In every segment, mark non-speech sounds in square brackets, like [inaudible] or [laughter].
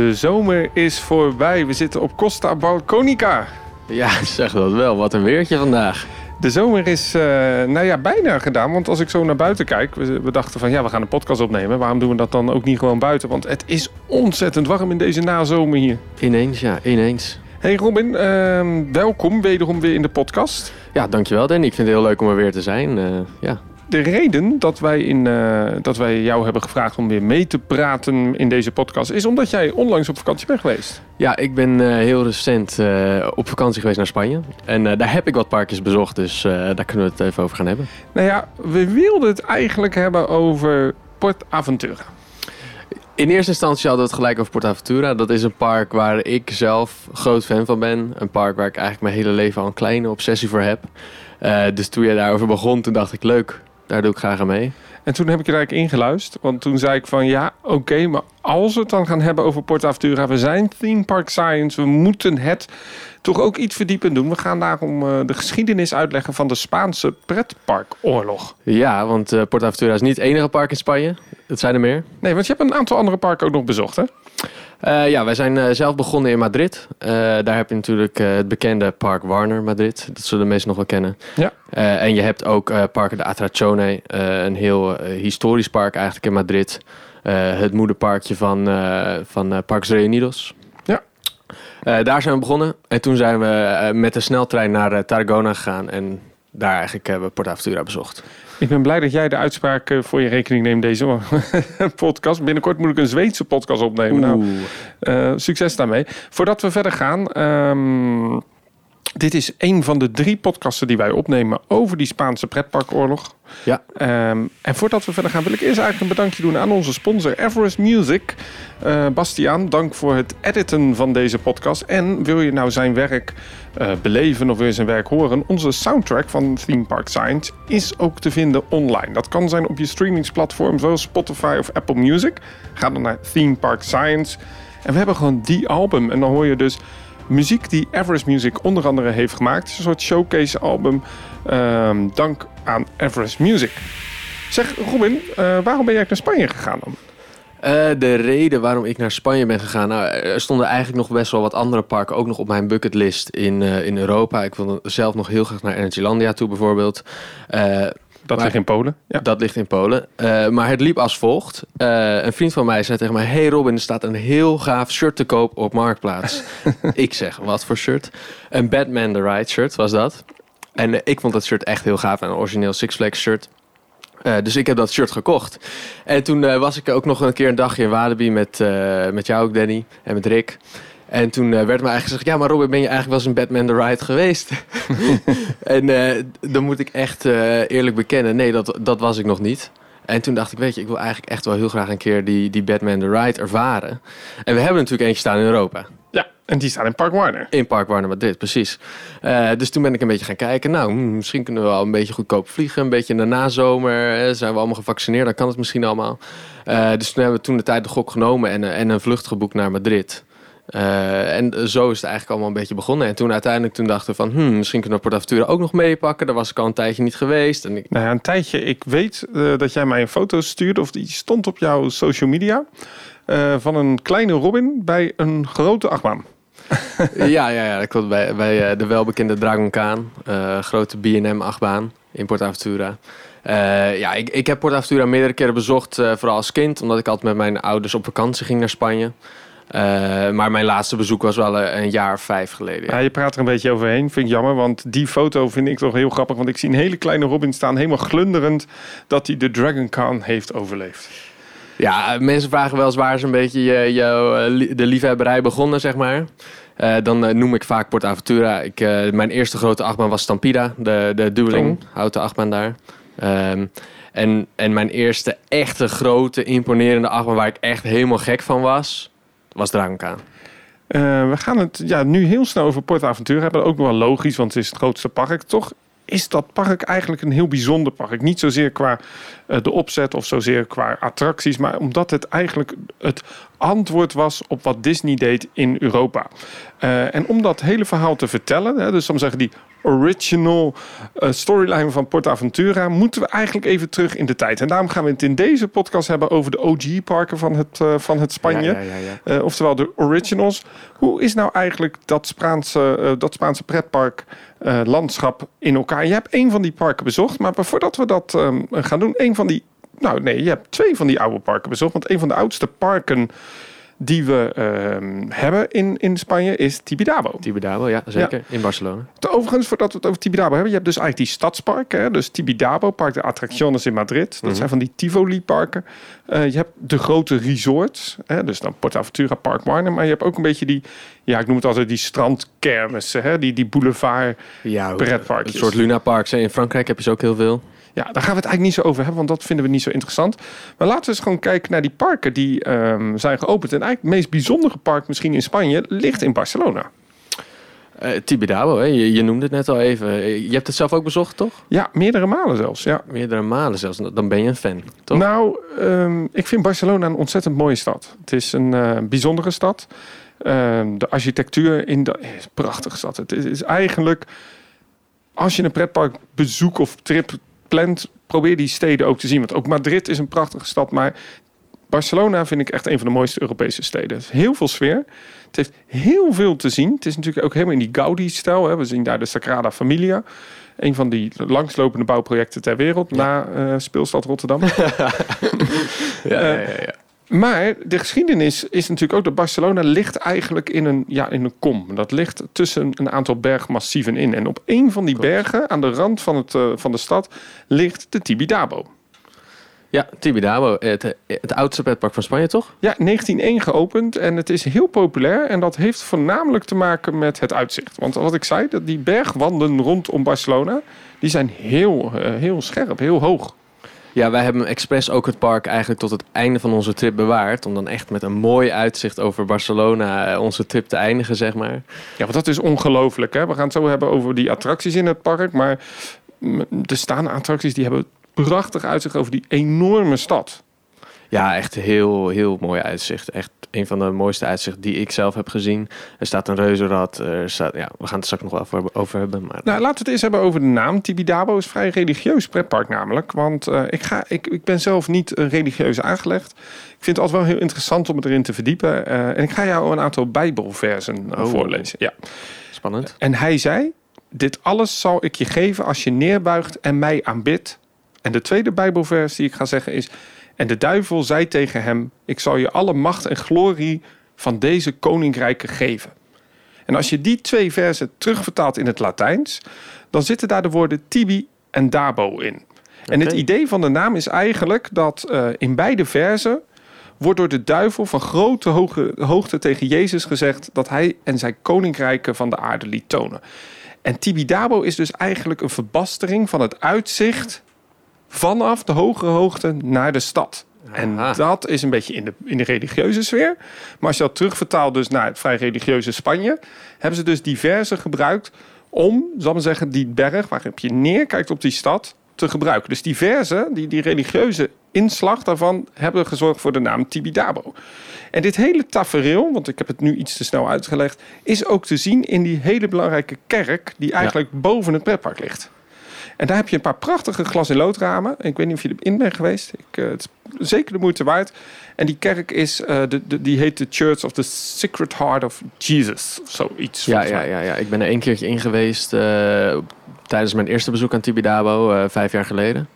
De zomer is voorbij. We zitten op Costa Balconica. Ja, zeg dat wel. Wat een weertje vandaag. De zomer is uh, nou ja, bijna gedaan. Want als ik zo naar buiten kijk, we, we, dachten van ja, we gaan een podcast opnemen. Waarom doen we dat dan ook niet gewoon buiten? Want het is ontzettend warm in deze nazomer hier. Ineens, ja, ineens. Hey Robin, uh, welkom wederom weer in de podcast. Ja, dankjewel Danny. Ik vind het heel leuk om er weer te zijn. Uh, ja de reden dat wij, in, uh, dat wij jou hebben gevraagd om weer mee te praten in deze podcast is omdat jij onlangs op vakantie bent geweest. Ja, ik ben uh, heel recent uh, op vakantie geweest naar Spanje. En daar heb ik wat parkjes bezocht, dus daar kunnen we het even over gaan hebben. Nou ja, we wilden het eigenlijk hebben over Port Aventura. In eerste instantie hadden we het gelijk over Aventura. Dat is een park waar ik zelf groot fan van ben. Een park waar ik eigenlijk mijn hele leven al een kleine obsessie voor heb. dus toen je daarover begon, toen dacht ik leuk, daar doe ik graag aan mee. En toen heb ik er eigenlijk ingeluisterd. Want toen zei ik van ja, oké, maar als we het dan gaan hebben over Aventura, we zijn Theme Park Science, we moeten het toch ook iets verdiepen doen. We gaan daarom uh, de geschiedenis uitleggen van de Spaanse pretparkoorlog. Ja, want uh, Aventura is niet het enige park in Spanje. Het zijn er meer. Nee, want je hebt een aantal andere parken ook nog bezocht, hè? Uh, ja, wij zijn uh, zelf begonnen in Madrid. Uh, daar heb je natuurlijk het bekende Park Warner Madrid. Dat zullen de meesten nog wel kennen. Ja. en je hebt ook Parque de Atraccione, een heel historisch park eigenlijk in Madrid. het moederparkje van, van Parques Reunidos. Ja. daar zijn we begonnen. En toen zijn we met de sneltrein naar Tarragona gegaan. En daar eigenlijk hebben we Portaventura bezocht. Ik ben blij dat jij de uitspraak eh, voor je rekening neemt deze [laughs] podcast. Binnenkort moet ik een Zweedse podcast opnemen. Nou, uh, succes daarmee. Voordat we verder gaan... Um, dit is een van de drie podcasten die wij opnemen over die Spaanse pretparkoorlog. Ja. Um, en voordat we verder gaan, wil ik eerst eigenlijk een bedankje doen aan onze sponsor Everest Music. Uh, Bastiaan, dank voor het editen van deze podcast. En wil je nou zijn werk uh, beleven of wil je zijn werk horen? Onze soundtrack van Theme Park Science is ook te vinden online. Dat kan zijn op je streamingsplatform zoals Spotify of Apple Music. Ga dan naar Theme Park Science. En we hebben gewoon die album. En dan hoor je dus muziek die Everest Music onder andere heeft gemaakt. Het is een soort showcase album. Ehm, dank aan Everest Music. Zeg Robin, uh, waarom ben jij naar Spanje gegaan dan? Uh, de reden waarom ik naar Spanje ben gegaan, nou, er stonden eigenlijk nog best wel wat andere parken ook nog op mijn bucketlist in, uh, in Europa. Ik wilde zelf nog heel graag naar Energylandia toe bijvoorbeeld. Dat ligt in Polen? Ja. Dat ligt in Polen. Uh, maar het liep als volgt. Uh, een vriend van mij zei tegen mij... Hey Robin, er staat een heel gaaf shirt te koop op Marktplaats. [laughs] ik zeg, wat voor shirt? Een Batman The Ride shirt was dat. En uh, ik vond dat shirt echt heel gaaf. Een origineel Six Flags shirt. Uh, dus ik heb dat shirt gekocht. En toen uh, was ik ook nog een keer een dagje in Walibi met, uh, met jou ook, Danny, en met Rick. En toen uh, werd me eigenlijk gezegd: Ja, maar Robin, ben je eigenlijk wel eens een Batman the Ride geweest? [laughs] en uh, dan moet ik echt uh, eerlijk bekennen: nee, dat, dat was ik nog niet. En toen dacht ik: Weet je, ik wil eigenlijk echt wel heel graag een keer die, die Batman the Ride ervaren. En we hebben natuurlijk eentje staan in Europa. Ja, en die staat in Park Warner. In Park Warner Madrid, precies. dus toen ben ik een beetje gaan kijken. Nou, hmm, misschien kunnen we wel een beetje goedkoop vliegen. Een beetje in de nazomer. zijn we allemaal gevaccineerd, dan kan het misschien allemaal. dus toen hebben we toen de tijd de gok genomen en, en een vlucht geboekt naar Madrid. Uh, en zo is het eigenlijk allemaal een beetje begonnen. En toen uiteindelijk toen dachten we van... Hmm, misschien kunnen we Portaventura ook nog meepakken. Daar was ik al een tijdje niet geweest. En ik... Nou ja, een tijdje. Ik weet uh, dat jij mij een foto stuurde... of die stond op jouw social media... Uh, van een kleine Robin bij een grote achtbaan. [laughs] ja, ja, ja, dat klopt. Bij, bij de welbekende Dragon Khan. grote B&M achtbaan in Portaventura. ja, ik, ik heb Portaventura meerdere keren bezocht. vooral als kind. Omdat ik altijd met mijn ouders op vakantie ging naar Spanje. Uh, maar mijn laatste bezoek was wel een, een jaar of vijf geleden. Ja. ja. je praat er een beetje overheen, vind ik jammer. Want die foto vind ik toch heel grappig. Want ik zie een hele kleine Robin staan, helemaal glunderend... dat hij de Dragon Khan heeft overleefd. Ja, mensen vragen wel eens waar is een beetje je, je, de liefhebberij begonnen, zeg maar. Uh, dan uh, noem ik vaak Port Aventura. Ik, mijn eerste grote achtbaan was Stampida, de, de dueling, oh. houten achtbaan daar. Um, en, en mijn eerste echte grote, imponerende achtbaan waar ik echt helemaal gek van was was drank aan. Uh, we gaan het ja, nu heel snel over Port Aventura hebben. Ook wel logisch, want het is het grootste park. Toch is dat park eigenlijk een heel bijzonder park. Niet zozeer qua uh, de opzet of zozeer qua attracties, maar omdat het eigenlijk het antwoord was op wat Disney deed in Europa. Uh, en om dat hele verhaal te vertellen, hè, dus om zeggen die original uh, storyline van PortAventura, moeten we eigenlijk even terug in de tijd. En daarom gaan we het in deze podcast hebben over de OG-parken van het, uh, van het Spanje. Ja, ja, ja, oftewel de originals. Hoe is nou eigenlijk dat Spaanse, dat Spaanse pretpark landschap in elkaar? Je hebt een van die parken bezocht, maar voordat we dat um, gaan doen, een van die nou nee, je hebt twee van die oude parken bezocht. Want een van de oudste parken die we uh, hebben in, in Spanje is Tibidabo. Tibidabo, ja, zeker. In Barcelona. Overigens, voordat we het over Tibidabo hebben, je hebt dus eigenlijk die stadsparken. Hè? Dus Tibidabo, Park de Attracciones in Madrid. Dat mhm. zijn van die Tivoli-parken. Uh, je hebt de grote resorts, hè? dus dan Portaventura, Park Marne. Maar je hebt ook een beetje die, ja, ik noem het altijd die strandkermissen, hè? Die, die boulevard ja, pretparkjes. Een soort Luna Parks. In Frankrijk heb je ze ook heel veel. Ja, daar gaan we het eigenlijk niet zo over hebben, want dat vinden we niet zo interessant. Maar laten we eens gewoon kijken naar die parken die um, zijn geopend. En eigenlijk het meest bijzondere park misschien in Spanje ligt in Barcelona. Uh, Tibidabo, hè? Je, je, noemde het net al even. Je hebt het zelf ook bezocht, toch? Ja, meerdere malen zelfs. Ja. Meerdere malen zelfs. Dan ben je een fan, toch? Nou, um, ik vind Barcelona een ontzettend mooie stad. Het is een uh, bijzondere stad. Uh, de architectuur in de is een prachtige stad. Het is, is eigenlijk, als je een pretpark bezoek of trip plant, probeer die steden ook te zien. Want ook Madrid is een prachtige stad, maar Barcelona vind ik echt een van de mooiste Europese steden. Heel veel sfeer. Het heeft heel veel te zien. Het is natuurlijk ook helemaal in die Gaudi-stijl. We zien daar de Sagrada Familia. Een van die langslopende bouwprojecten ter wereld na uh, Speelstad Rotterdam. [laughs] ja, ja, ja, ja. Maar de geschiedenis is natuurlijk ook dat Barcelona ligt eigenlijk in een, ja, in een kom. Dat ligt tussen een aantal bergmassieven in. En op een van die bergen, aan de rand van, het, uh, van de stad, ligt de Tibidabo. Ja, Tibidabo, het, het oudste petpark van Spanje, toch? Ja, 1901 geopend en het is heel populair. En dat heeft voornamelijk te maken met het uitzicht. Want wat ik zei, dat die bergwanden rondom Barcelona, die zijn heel, uh, heel scherp, heel hoog. Ja, wij hebben expres ook het park eigenlijk tot het einde van onze trip bewaard. Om dan echt met een mooi uitzicht over Barcelona eh, onze trip te eindigen, zeg maar. Ja, want dat is ongelooflijk. Hè? We gaan het zo hebben over die attracties in het park. Maar er staan attracties die hebben prachtig uitzicht over die enorme stad. Ja, echt heel, heel mooi uitzicht. Echt een van de mooiste uitzichten die ik zelf heb gezien. Er staat een reuzenrad. Er staat, ja, we gaan het straks nog wel over, hebben. Maar... Nou, laten we het eens hebben over de naam. Tibidabo is vrij religieus pretpark namelijk. Want uh, ik, ga, ik, ik ben zelf niet uh, religieus aangelegd. Ik vind het altijd wel heel interessant om het erin te verdiepen. Uh, en ik ga jou een aantal bijbelversen oh. voorlezen. Ja. Spannend. En hij zei... Dit alles zal ik je geven als je neerbuigt en mij aanbidt. En de tweede bijbelvers die ik ga zeggen is... En de duivel zei tegen hem: Ik zal je alle macht en glorie van deze koninkrijken geven. En als je die twee versen terugvertaalt in het Latijns, dan zitten daar de woorden tibi en dabo in. En het idee van de naam is eigenlijk dat uh, in beide versen wordt door de duivel van grote hoge, hoogte tegen Jezus gezegd dat hij en zijn koninkrijken van de aarde liet tonen. En Tibidabo is dus eigenlijk een verbastering van het uitzicht vanaf de hogere hoogte naar de stad. En dat is een beetje in de, in de religieuze sfeer. Maar als je dat terugvertaalt dus naar het vrij religieuze Spanje... hebben ze dus diverse gebruikt om, zal maar zeggen, die berg waarop je neerkijkt op die stad te gebruiken. Dus diverse, die, die religieuze inslag daarvan, hebben gezorgd voor de naam Tibidabo. En dit hele tafereel, want ik heb het nu iets te snel uitgelegd, is ook te zien in die hele belangrijke kerk die eigenlijk boven het pretpark ligt. En daar heb je een paar prachtige glas- en loodramen. Ik weet niet of je erin bent geweest. Ik, uh, het is zeker de moeite waard. En die kerk is, uh, de, de, die heet de Church of the Sacred Heart of Jesus. Zoiets. Ja, ja, ja, ja, ik ben er één keertje in geweest uh, tijdens mijn eerste bezoek aan Tibidabo, vijf jaar geleden.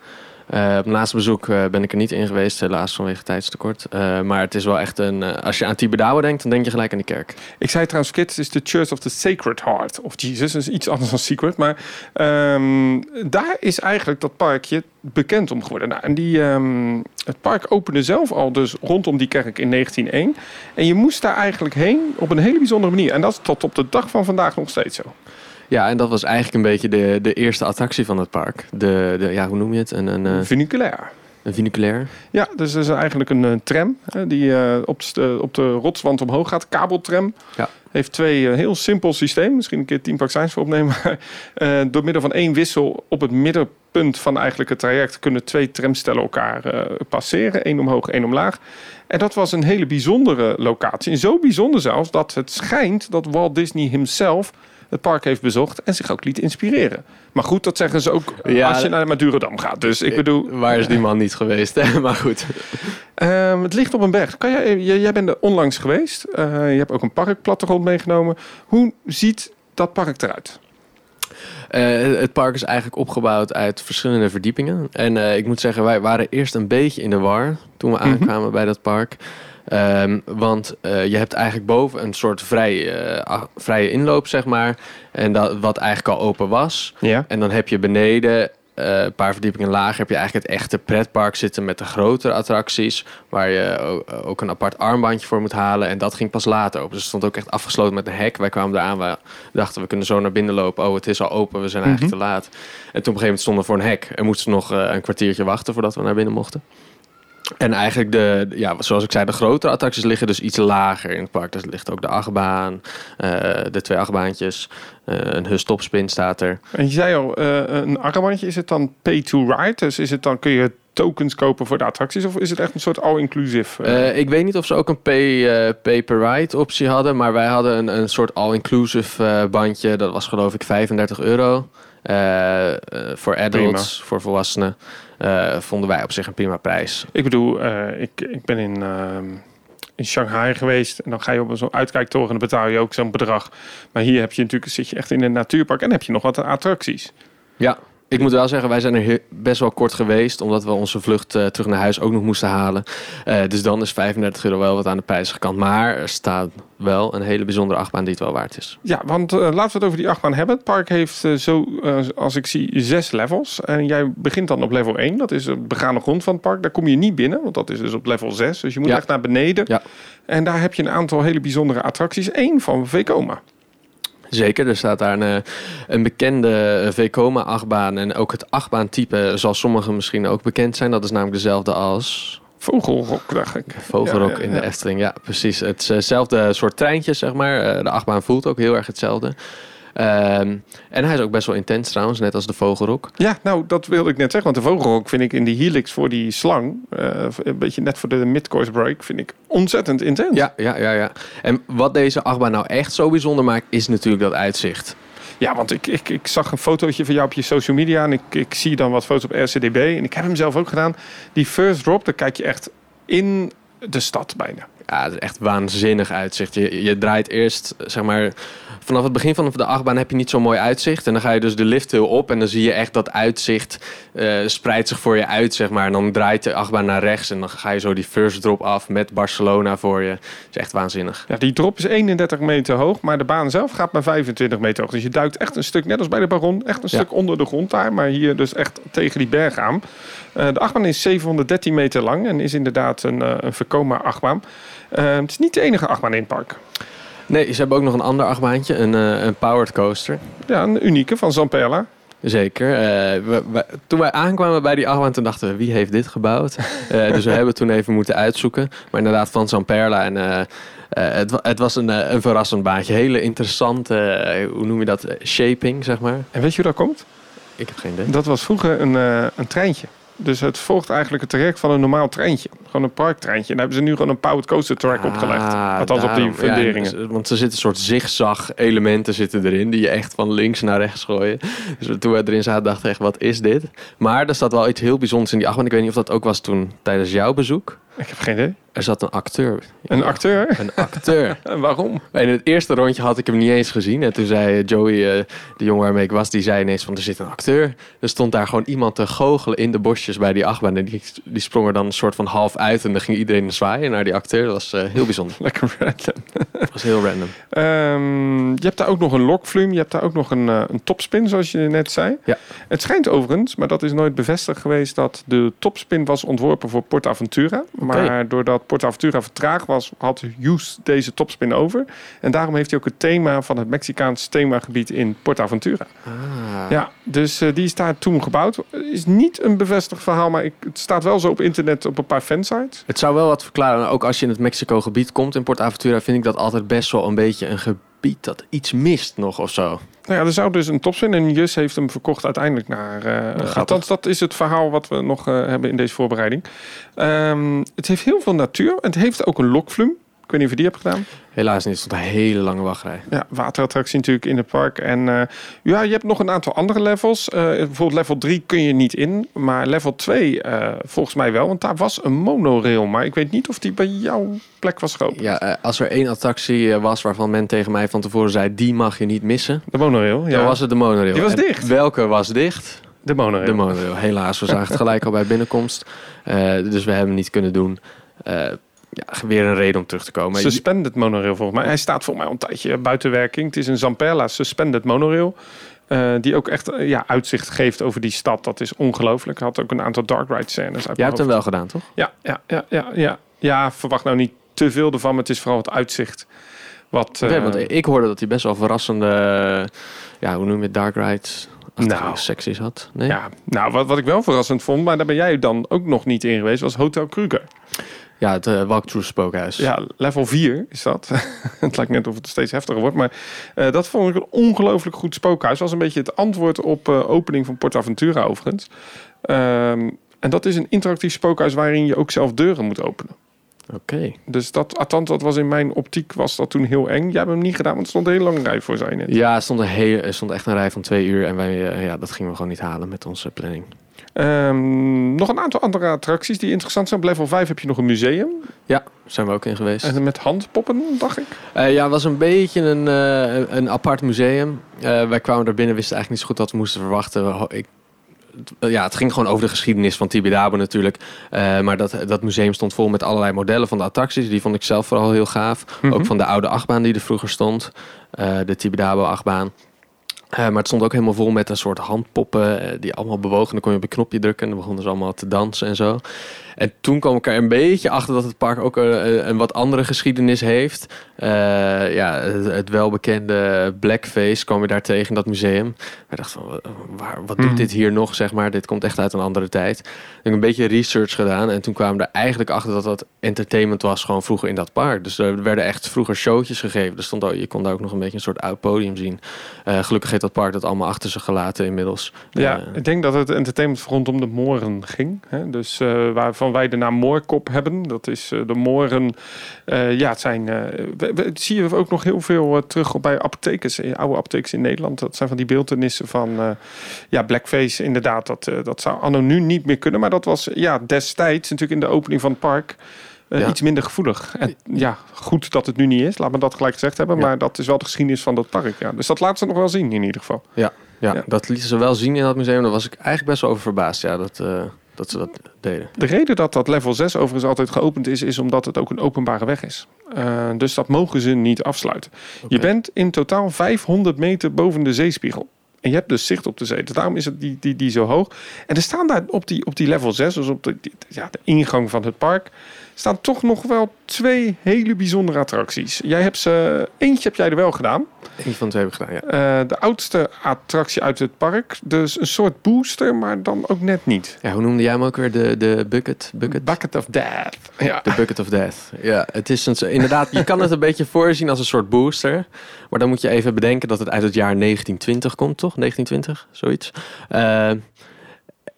Uh, op laatste bezoek uh, ben ik er niet in geweest, helaas vanwege tijdstekort. Uh, maar het is wel echt een. als je aan Tibidabo denkt, dan denk je gelijk aan die kerk. Ik zei trouwens, het is de Church of the Sacred Heart of Jesus. Dat is iets anders dan secret. Maar um, daar is eigenlijk dat parkje bekend om geworden. Nou, en die, um, het park opende zelf al dus rondom die kerk in 1901. En je moest daar eigenlijk heen op een hele bijzondere manier. En dat is tot op de dag van vandaag nog steeds zo. Ja, en dat was eigenlijk een beetje de, de eerste attractie van het park. De, de, ja, hoe noem je het? Een, een, uh... Funiculair. Een viniculair? Ja, dus dat is eigenlijk een, een tram hè, die eh, op, de, op de rotswand omhoog gaat. Kabeltram. Ja. Heeft twee eh, heel simpel systeem. Misschien een keer tien vaccins voor opnemen. [laughs] Maar, eh, door middel van één wissel op het middenpunt van eigenlijk het traject kunnen twee tramstellen elkaar eh, passeren. één omhoog, één omlaag. En dat was een hele bijzondere locatie. En zo bijzonder zelfs dat het schijnt dat Walt Disney himself het park heeft bezocht en zich ook liet inspireren. Maar goed, dat zeggen ze ook Ja, als je naar Madurodam gaat. Dus ik bedoel, Waar is die man niet geweest? hè? [laughs] maar goed. Ehm, het ligt op een berg. Kan jij, jij, bent er onlangs geweest. Eh, je hebt ook een parkplattegrond meegenomen. Hoe ziet dat park eruit? Eh, het park is eigenlijk opgebouwd uit verschillende verdiepingen. En eh, ik moet zeggen, wij waren eerst een beetje in de war toen we Mhm. aankwamen bij dat park. Ehm, want eh, je hebt eigenlijk boven een soort vrij, eh, vrije inloop, zeg maar. En dat, wat eigenlijk al open was. Ja. En dan heb je beneden, eh, een paar verdiepingen lager, heb je eigenlijk het echte pretpark zitten met de grotere attracties. Waar je ook een apart armbandje voor moet halen. En dat ging pas later open. Dus het stond ook echt afgesloten met een hek. Wij kwamen eraan, we dachten we kunnen zo naar binnen lopen. Oh, het is al open, we zijn eigenlijk te laat. En toen op een gegeven moment stonden we voor een hek. En moesten we nog een kwartiertje wachten voordat we naar binnen mochten. En eigenlijk de, ja, zoals ik zei, de grotere attracties liggen dus iets lager in het park. Dus ligt ook de achtbaan, eh, de twee achtbaantjes, eh, een hustopspin staat er. En je zei al, eh, een armbandje, is het dan pay to ride? Dus is het dan, kun je tokens kopen voor de attracties? Of is het echt een soort all-inclusive? ik weet niet of ze ook een pay, pay per ride optie hadden, maar wij hadden een, een soort all-inclusive bandje. Dat was geloof ik 35 euro. Voor adults, voor volwassenen. Eh, vonden wij op zich een prima prijs. Ik bedoel, eh, ik, ik ben in, ehm, in Shanghai geweest. En dan ga je op zo'n uitkijktoren en dan betaal je ook zo'n bedrag. Maar hier heb je natuurlijk, zit je echt in een natuurpark en heb je nog wat attracties. Ja, ik moet wel zeggen, wij zijn er best wel kort geweest, omdat we onze vlucht eh, terug naar huis ook nog moesten halen. Eh, dus dan is 35 euro wel wat aan de prijzige kant. Maar er staat wel een hele bijzondere achtbaan die het wel waard is. Ja, want eh, laten we het over die achtbaan hebben. Het park heeft zo, als ik zie, zes levels. En jij begint dan op level 1. Dat is het begane grond van het park. Daar kom je niet binnen, want dat is dus op level 6. Dus je moet Ja. echt naar beneden. Ja. En daar heb je een aantal hele bijzondere attracties. Eén van Vekoma. Zeker, er staat daar een, eh, een bekende eh, Vekoma-achtbaan. En ook het achtbaantype zal sommigen misschien ook bekend zijn. Dat is namelijk dezelfde als Vogelrok, dacht ik. Vogelrok Ja, ja, in de. Efteling. Ja, precies. Hetzelfde soort treintje, zeg maar. Eh, de achtbaan voelt ook heel erg hetzelfde. Ehm, en hij is ook best wel intens trouwens, net als de Vogelrok. Ja, nou, dat wilde ik net zeggen. Want de vogelrok vind ik in die helix voor die slang... eh, een beetje net voor de midcourse break... vind ik ontzettend intens. Ja, ja, ja, ja. En wat deze achtbaan nou echt zo bijzonder maakt, is natuurlijk dat uitzicht. Ja, want ik, ik, ik zag een fotootje van jou op je social media... en ik, ik zie dan wat foto's op RCDB. En ik heb hem zelf ook gedaan. Die first drop, daar kijk je echt in de stad bijna. Ja, het is echt waanzinnig uitzicht. Je, je draait eerst, zeg maar, vanaf het begin van de achtbaan heb je niet zo'n mooi uitzicht. En dan ga je dus de lift heel op en dan zie je echt dat uitzicht eh, spreidt zich voor je uit, zeg maar. En dan draait de achtbaan naar rechts en dan ga je zo die first drop af met Barcelona voor je. Het is echt waanzinnig. Ja, die drop is 31 meter hoog, maar de baan zelf gaat maar 25 meter hoog. Dus je duikt echt een stuk, net als bij de Baron, echt een Ja. stuk onder de grond daar. Maar hier dus echt tegen die berg aan. Eh, de achtbaan is 713 meter lang en is inderdaad een, eh een Vekoma achtbaan. Eh, het is niet de enige achtbaan in het park. Nee, ze hebben ook nog een ander achtbaantje, een, eh, een powered coaster. Ja, een unieke van Zamperla. Zeker. Eh, we- we- toen wij aankwamen bij die achtbaan, toen dachten we, wie heeft dit gebouwd? [laughs] Eh, dus we hebben toen even moeten uitzoeken. Maar inderdaad, van Zamperla. En het, het was een, een verrassend baantje. Hele interessante, hoe noem je dat, shaping, zeg maar. En weet je hoe dat komt? Ik heb geen idee. Dat was vroeger een, een treintje. Dus het volgt eigenlijk het traject van een normaal treintje. Gewoon een parktreintje. En daar hebben ze nu gewoon een powered coaster track opgelegd. Ah, Althans op die. Ja, funderingen. en- want er zitten een soort zigzag elementen zitten erin die je echt van links naar rechts gooien. Dus toen we erin zaten dachten echt, wat is dit? Maar er staat wel iets heel bijzonders in die achtbaan. Ik weet niet of dat ook was toen tijdens jouw bezoek. Ik heb geen idee. Er zat een acteur. Een acteur? Een acteur. [laughs] En waarom? In het eerste rondje had ik hem niet eens gezien. En toen zei Joey, eh, de jongen waarmee ik was, die zei ineens van er zit een acteur. Er stond daar gewoon iemand te goochelen in de bosjes bij die achtbaan. En die, die sprong er dan een soort van half uit en dan ging iedereen zwaaien naar die acteur. Dat was eh, heel bijzonder. [laughs] Lekker random. Dat was heel random. Ehm, je hebt daar ook nog een lokflume. Je hebt daar ook nog een, eh, een topspin, zoals je net zei. Ja. Het schijnt overigens, maar dat is nooit bevestigd geweest... dat de topspin was ontworpen voor PortAventura. Maar doordat PortAventura vertraagd was... had Hughes deze topspin over. En daarom heeft hij ook het thema van het Mexicaanse themagebied in PortAventura. Ah. Ja, dus eh, die is daar toen gebouwd. Is niet een bevestigd verhaal, maar ik, het staat wel zo op internet op een paar fansites. Het zou wel wat verklaren. Ook als je in het Mexico-gebied komt in Port Aventura... vind ik dat altijd best wel een beetje een gebied dat iets mist nog of zo. Nou ja, er zou dus een topspin en Jus heeft hem verkocht uiteindelijk naar... grappig. althans, dat is het verhaal wat we nog eh, hebben in deze voorbereiding. Ehm, het heeft heel veel natuur en het heeft ook een lokflume. Ik weet niet of je die hebt gedaan. Helaas niet, het stond een hele lange wachtrij. Ja, waterattractie natuurlijk in het park. En eh, ja, je hebt nog een aantal andere levels. Eh, bijvoorbeeld level 3 kun je niet in. Maar level 2 eh, volgens mij wel. Want daar was een monorail. Maar ik weet niet of die bij jouw plek was geopend. Ja, als er één attractie was waarvan men tegen mij van tevoren zei... die mag je niet missen, De monorail, ja. dan was het de monorail. Die was En dicht. Welke was dicht? de monorail. De monorail. Helaas, we zagen het gelijk al bij binnenkomst. Dus we hebben het niet kunnen doen. Ja, weer een reden om terug te komen. Suspended monorail volgens mij. Hij staat voor mij al een tijdje buiten werking. Het is een Zamperla Suspended monorail. eh, die ook echt eh, ja, uitzicht geeft over die stad. Dat is ongelooflijk. Had ook een aantal dark ride scènes. Jij hebt hem wel gedaan, toch? Ja, ja, ja, ja, ja. Ja, verwacht nou niet te veel ervan. Maar het is vooral het uitzicht. Wat, Oké, eh, want ik hoorde dat hij best wel verrassende... ja, hoe noem je het? Dark rides? Nou. secties had. Nee? ja, nou, wat, wat ik wel verrassend vond, maar daar ben jij dan ook nog niet in geweest, was Hotel Kruger. Ja, het uh, walkthrough spookhuis. Ja, level 4 is dat. [laughs] het lijkt net of het steeds heftiger wordt. Maar eh, dat vond ik een ongelooflijk goed spookhuis. was een beetje het antwoord op eh, opening van PortAventura overigens. Ehm, en dat is een interactief spookhuis waarin je ook zelf deuren moet openen. Oké. Dus dat, althans, dat was in mijn optiek was dat toen heel eng. Jij hebt hem niet gedaan, want er stond een hele lange rij voor zijn. net. Ja, er stond, een hele, er stond echt een rij van twee uur. En wij, eh, ja, dat gingen we gewoon niet halen met onze planning. Ehm, nog een aantal andere attracties die interessant zijn. Op level 5 heb je nog een museum. Ja, zijn we ook in geweest. En met handpoppen, dacht ik. Eh, ja, het was een beetje een, eh, een apart museum. Eh, wij kwamen er binnen, wisten eigenlijk niet zo goed wat we moesten verwachten. Ik, het- ja, het ging gewoon over de geschiedenis van Tibidabo natuurlijk. Maar dat, dat museum stond vol met allerlei modellen van de attracties. Die vond ik zelf vooral heel gaaf. Mhm. Ook van de oude achtbaan die er vroeger stond. Eh, de Tibidabo achtbaan. Eh, maar het stond ook helemaal vol met een soort handpoppen eh, die allemaal bewogen. Dan kon je op een knopje drukken en dan begonnen ze allemaal te dansen en zo. En toen kwam ik er een beetje achter dat het park ook een, een wat andere geschiedenis heeft. Eh, ja, het, het welbekende Blackface kwam je daar tegen in dat museum. Wij dachten van, waar, wat doet Hmm. dit hier nog, zeg maar? Dit komt echt uit een andere tijd. Ik heb een beetje research gedaan en toen kwamen we er eigenlijk achter dat dat entertainment was gewoon vroeger in dat park. Dus er werden echt vroeger showtjes gegeven. Er stond ook, je kon daar ook nog een beetje een soort oud podium zien. Eh, gelukkig heeft dat park dat allemaal achter zich gelaten inmiddels. Ja, Eh, ik denk dat het entertainment rondom de Mooren ging. Hè? Dus eh, waarvan wij de naam Moorkop hebben. Dat is eh, de Mooren. eh, ja, het zijn. eh, we, we- zie je ook nog heel veel terug op bij apothekers, oude apothekers in Nederland. Dat zijn van die beeldenissen van. ja, blackface, inderdaad. Dat, dat zou anno nu niet meer kunnen. Maar dat was ja, destijds natuurlijk in de opening van het park. Ja. Iets minder gevoelig. En ja, goed dat het nu niet is. Laat me dat gelijk gezegd hebben. Ja. Maar dat is wel de geschiedenis van dat park. Ja. Dus dat laten ze nog wel zien in ieder geval. Ja, Ja. dat lieten ze wel zien in dat museum. Daar was ik eigenlijk best wel over verbaasd. Ja, dat, dat ze dat deden. De reden dat dat level 6 overigens altijd geopend is, is omdat het ook een openbare weg is. Uh, dus dat mogen ze niet afsluiten. Je bent in totaal 500 meter boven de zeespiegel. En je hebt dus zicht op de zee. Dus daarom is het die, die, die zo hoog. En er staan daar op die, op die level 6, dus op de, die- ja, de ingang van het park, staan toch nog wel twee hele bijzondere attracties. Jij hebt ze, eentje heb jij er wel gedaan. Eén van de twee heb ik gedaan, ja. Uh, de oudste attractie uit het park. Dus een soort booster, maar dan ook net niet. ja. Hoe noemde jij hem ook weer? De, de bucket? Bucket? Bucket of Death. Ja. De Bucket of Death. Ja, het is een, inderdaad, je kan het een beetje voorzien als een soort booster. Maar dan moet je even bedenken dat het uit het jaar 1920 komt, toch? 1920, zoiets. Eh,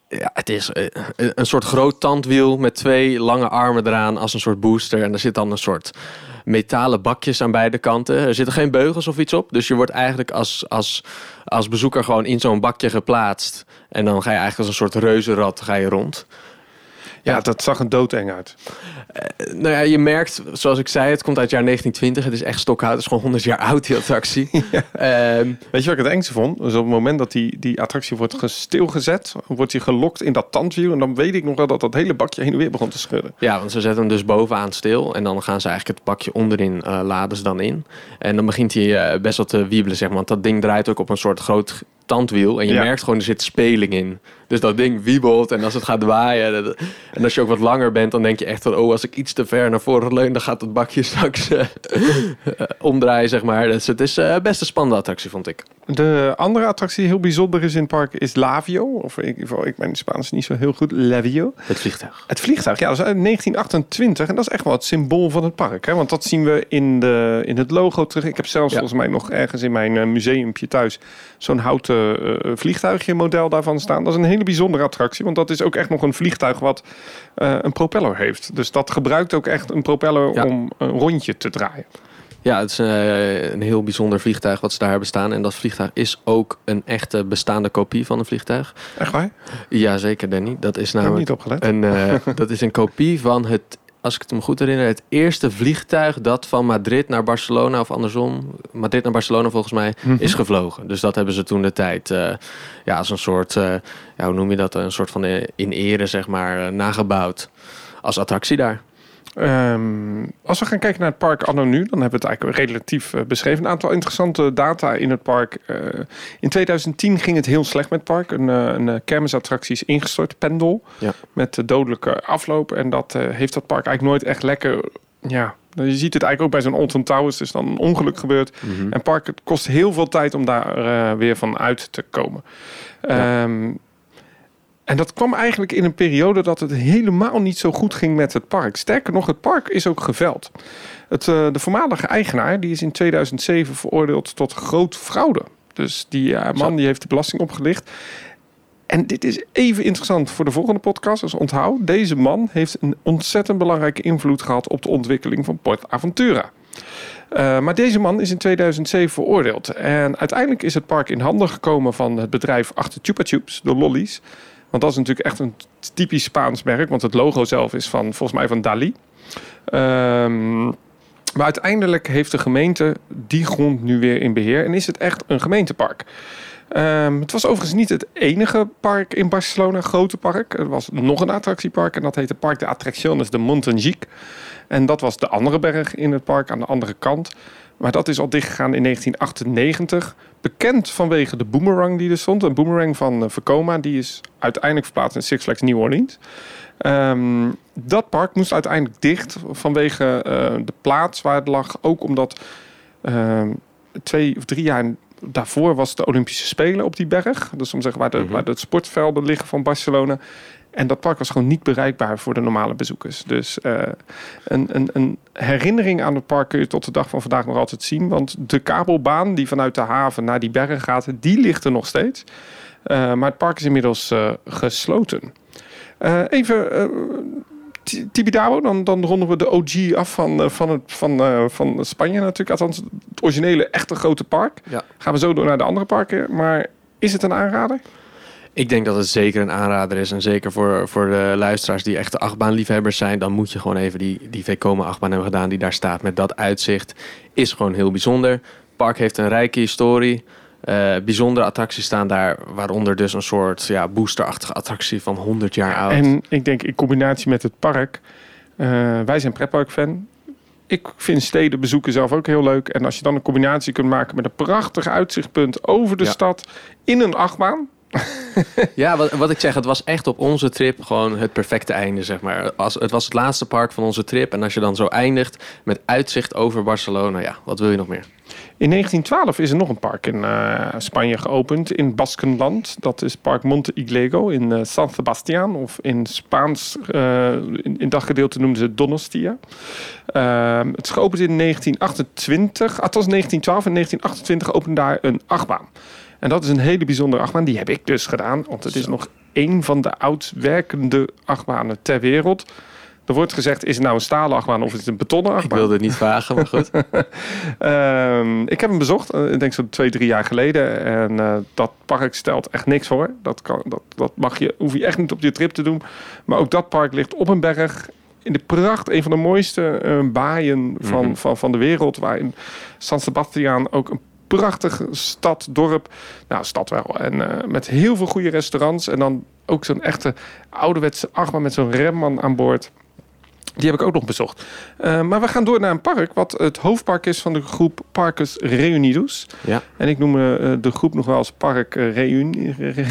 ja, het is eh, een soort groot tandwiel met twee lange armen eraan als een soort booster. En er zit dan een soort metalen bakjes aan beide kanten. Er zitten geen beugels of iets op. Dus je wordt eigenlijk als, als, als bezoeker gewoon in zo'n bakje geplaatst. En dan ga je eigenlijk als een soort reuzenrad ga je rond. Ja, dat zag een doodeng uit. Uh, nou ja, je merkt, zoals ik zei, het komt uit het jaar 1920. Het is echt stokhout. Het is gewoon 100 jaar oud, die attractie. [laughs] ja. um, Weet je wat ik het engste vond? Dus op het moment dat die, die attractie wordt stilgezet, wordt hij gelokt in dat tandwiel. En dan weet ik nog wel dat dat hele bakje heen en weer begon te schudden. Ja, want ze zetten hem dus bovenaan stil. En dan gaan ze eigenlijk het bakje onderin uh, laden ze dan in. En dan begint hij uh, best wel te wiebelen, zeg maar. Want dat ding draait ook op een soort groot tandwiel. En je merkt gewoon, er zit speling in. Dus dat ding wiebelt en als het gaat waaien... en als je ook wat langer bent, dan denk je echt van... oh, als ik iets te ver naar voren leun... dan gaat het bakje [laughs] straks uh, omdraaien, zeg maar. Dus het is uh, best een spannende attractie, vond ik. De andere attractie die heel bijzonder is in het park is Lavio. Of in ieder geval, ik ben in Spaans niet zo heel goed. Lavio. Het vliegtuig. Het vliegtuig, ja. Dat is uit 1928. En dat is echt wel het symbool van het park. Hè? Want dat zien we in, de, in het logo terug. Ik heb zelfs ja. volgens mij nog ergens in mijn museumpje thuis... zo'n houten vliegtuigje model daarvan staan. Dat is een hele bijzondere attractie. Want dat is ook echt nog een vliegtuig wat uh, een propeller heeft. Dus dat gebruikt ook echt een propeller ja. om een rondje te draaien. Ja, het is een heel bijzonder vliegtuig wat ze daar hebben staan. En dat vliegtuig is ook een echte bestaande kopie van een vliegtuig. Echt waar? Ja, zeker Danny. Dat is namelijk niet opgelet. Een, uh, [laughs] dat is een kopie van het als ik het me goed herinner, het eerste vliegtuig dat van Madrid naar Barcelona of andersom, Madrid naar Barcelona volgens mij, mm -hmm. is gevlogen. Dus dat hebben ze toen de tijd, uh, ja, als een soort, uh, ja, hoe noem je dat, een soort van in ere, zeg maar, nagebouwd als attractie daar. Um, als we gaan kijken naar het park anno nu, dan hebben we het eigenlijk relatief uh, beschreven. Een aantal interessante data in het park. Uh, in 2010 ging het heel slecht met het park. Een, uh, een kermisattractie is ingestort, Pendel, ja. met dodelijke afloop. En dat heeft dat park eigenlijk nooit echt lekker... Ja, je ziet het eigenlijk ook bij zo'n Alton Towers. is dan een ongeluk gebeurd. Mhm. Mm -hmm. En park het kost heel veel tijd om daar weer van uit te komen. Ja. Um, en dat kwam eigenlijk in een periode dat het helemaal niet zo goed ging met het park. Sterker nog, het park is ook geveld. Het, uh, de voormalige eigenaar die is in 2007 veroordeeld tot groot fraude. Dus die uh, man die heeft de belasting opgelicht. En dit is even interessant voor de volgende podcast. Dus onthoud, deze man heeft een ontzettend belangrijke invloed gehad op de ontwikkeling van Port Aventura. Uh, maar deze man is in 2007 veroordeeld. En uiteindelijk is het park in handen gekomen van het bedrijf achter Chupa Chups, de Lollies. Want dat is natuurlijk echt een typisch Spaans merk. Want het logo zelf is van, volgens mij van Dali. Um, maar uiteindelijk heeft de gemeente die grond nu weer in beheer. En is het echt een gemeentepark. Um, het was overigens niet het enige park in Barcelona, grote park. Er was nog een attractiepark en dat heette Park de Attracciones de Montangic. En dat was de andere berg in het park aan de andere kant. Maar dat is al dichtgegaan in 1998. Bekend vanwege de boomerang die er stond. Een boomerang van uh, Vekoma. Die is uiteindelijk verplaatst in Six Flags New Orleans. Um, dat park moest uiteindelijk dicht vanwege uh, de plaats waar het lag. Ook omdat uh, twee of drie jaar daarvoor was de Olympische Spelen op die berg. Dus om zeggen waar de, mm -hmm. waar de sportvelden liggen van Barcelona. En dat park was gewoon niet bereikbaar voor de normale bezoekers. Dus uh, een, een, een, herinnering aan het park kun je tot de dag van vandaag nog altijd zien. Want de kabelbaan die vanuit de haven naar die bergen gaat, die ligt er nog steeds. Uh, maar het park is inmiddels uh, gesloten. even Tibidabo, dan, dan ronden we de OG af van, van, het, van, van Spanje natuurlijk. Althans, het originele echte grote park. Ja. Gaan we zo door naar de andere parken. Maar is het een aanrader? Ik denk dat het zeker een aanrader is. En zeker voor, voor de luisteraars die echte achtbaanliefhebbers zijn. Dan moet je gewoon even die, die Vekoma achtbaan hebben gedaan die daar staat. Met dat uitzicht. Is gewoon heel bijzonder. Het park heeft een rijke historie. Uh, bijzondere attracties staan daar. Waaronder dus een soort ja, boosterachtige attractie van 100 jaar oud. En ik denk in combinatie met het park. Uh, wij zijn pretpark-fan. Ik vind steden bezoeken zelf ook heel leuk. En als je dan een combinatie kunt maken met een prachtig uitzichtpunt over de ja. stad in een achtbaan. [laughs] ja, wat, wat ik zeg, het was echt op onze trip gewoon het perfecte einde, zeg maar. Als, het was het laatste park van onze trip. En als je dan zo eindigt met uitzicht over Barcelona, ja, wat wil je nog meer? In 1912 is er nog een park in uh, Spanje geopend, in Baskenland. Dat is Park Monte Iglego in uh, San Sebastian. Of in Spaans, uh, in, in dat gedeelte noemden ze Donostia. Ehm, het is geopend in 1928, althans 1912 en 1928 opende daar een achtbaan. En dat is een hele bijzondere achtbaan. Die heb ik dus gedaan. Want het is Zo. nog één van de oud werkende achtbanen ter wereld. Er wordt gezegd, is het nou een stalen achtbaan of is het een betonnen Ik achtbaan? wilde het niet vragen, maar goed. [laughs] Ehm, ik heb hem bezocht, eh, ik denk zo'n twee, drie jaar geleden. En eh, dat park stelt echt niks voor. Dat, kan, dat, dat mag je, hoef je echt niet op je trip te doen. Maar ook dat park ligt op een berg. In de pracht, een van de mooiste eh, baaien van, Mhm. van, van de wereld. Waar in San Sebastian ook een prachtige stad, dorp. Nou, stad wel. En eh, met heel veel goede restaurants. En dan ook zo'n echte ouderwetse achtbaan met zo'n remman aan boord. Die heb ik ook nog bezocht. Eh, maar we gaan door naar een park wat het hoofdpark is van de groep Parcus Reunidos. Ja. En ik noem eh, de groep nog wel als Park eh, Reuni. Re-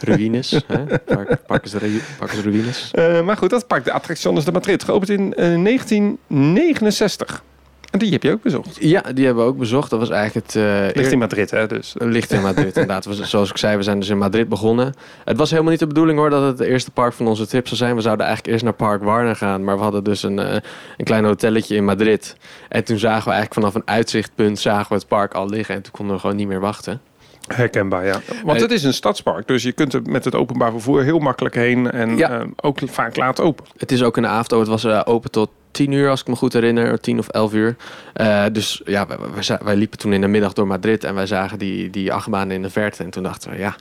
Ruïnes. [laughs] Park, Parkes, Ru- Parkes Ruïnes. Maar goed, dat park, de Attracciones de Madrid, geopend in eh, 1969. En die heb je ook bezocht. Ja, die hebben we ook bezocht. Dat was eigenlijk het... eh, Ligt eer- in Madrid, hè? Dus. Ligt in Madrid, [laughs] inderdaad. We- Zoals ik zei, we zijn dus in Madrid begonnen. Het was helemaal niet de bedoeling hoor dat het het eerste park van onze trip zou zijn. We zouden eigenlijk eerst naar Park Warner gaan. Maar we hadden dus een, eh, een klein hotelletje in Madrid. En toen zagen we eigenlijk vanaf een uitzichtpunt zagen we het park al liggen. En toen konden we gewoon niet meer wachten. Herkenbaar, ja. Want het is een stadspark, dus je kunt er met het openbaar vervoer heel makkelijk heen. En Ja. eh, ook vaak laat open. Het is ook in de avond. Het was eh, open tot 10 uur, als ik me goed herinner. 10 of 11 uur. Eh, dus ja, wij, wij, liepen toen in de middag door Madrid. En wij zagen die, die achtbaan in de verte. En toen dachten we, ja,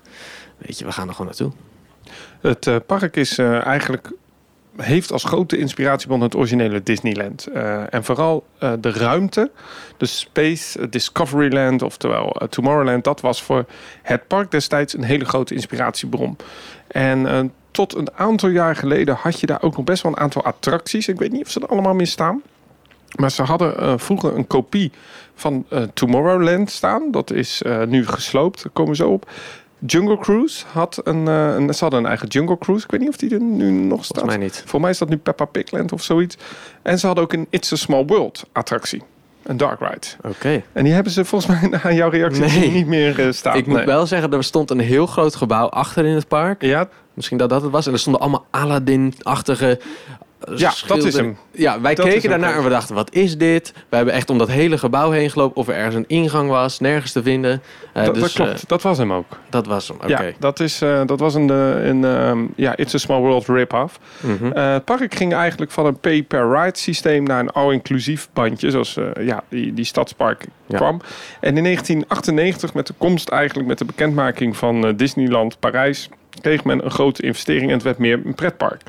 weet je, we gaan er gewoon naartoe. Het eh, park is eh, eigenlijk heeft als grote inspiratiebron het originele Disneyland. En vooral de ruimte, de Space eh, Discoveryland, oftewel Tomorrowland, dat was voor het park destijds een hele grote inspiratiebron. En tot een aantal jaar geleden had je daar ook nog best wel een aantal attracties. Ik weet niet of ze er allemaal meer staan. Maar ze hadden eh, vroeger een kopie van eh, Tomorrowland staan. Dat is eh, nu gesloopt, daar komen we zo op. Jungle Cruise had een, een, ze hadden een eigen Jungle Cruise. Ik weet niet of die er nu nog staat. Volgens mij niet. Voor mij is dat nu Peppa Pig Land of zoiets. En ze hadden ook een It's a Small World attractie. Een dark ride. Oké. En die hebben ze volgens mij aan [laughs] jouw reactie Nee. niet meer eh, staan. Ik moet wel zeggen, er stond een heel groot gebouw achter in het park. Ja, Misschien dat dat het was. En er stonden allemaal Aladdin-achtige... Ja, dat is hem. Ja, wij Dat keken daarnaar en we dachten, wat is dit? We hebben echt om dat hele gebouw heen gelopen of er ergens een ingang was. Nergens te vinden. Eh, dat, dus, dat klopt. eh, dat was hem ook. dat was hem, oké. Ja, dat, is, eh, dat was een, eh, een ehm, ja, It's a Small World rip-off. Mhm. Het park ging eigenlijk van een pay-per-ride systeem naar een all-inclusief bandje, zoals ja, die, die stadspark Ja. kwam. En in 1998, met de komst eigenlijk met de bekendmaking van Disneyland Parijs, kreeg men een grote investering en het werd meer een pretpark.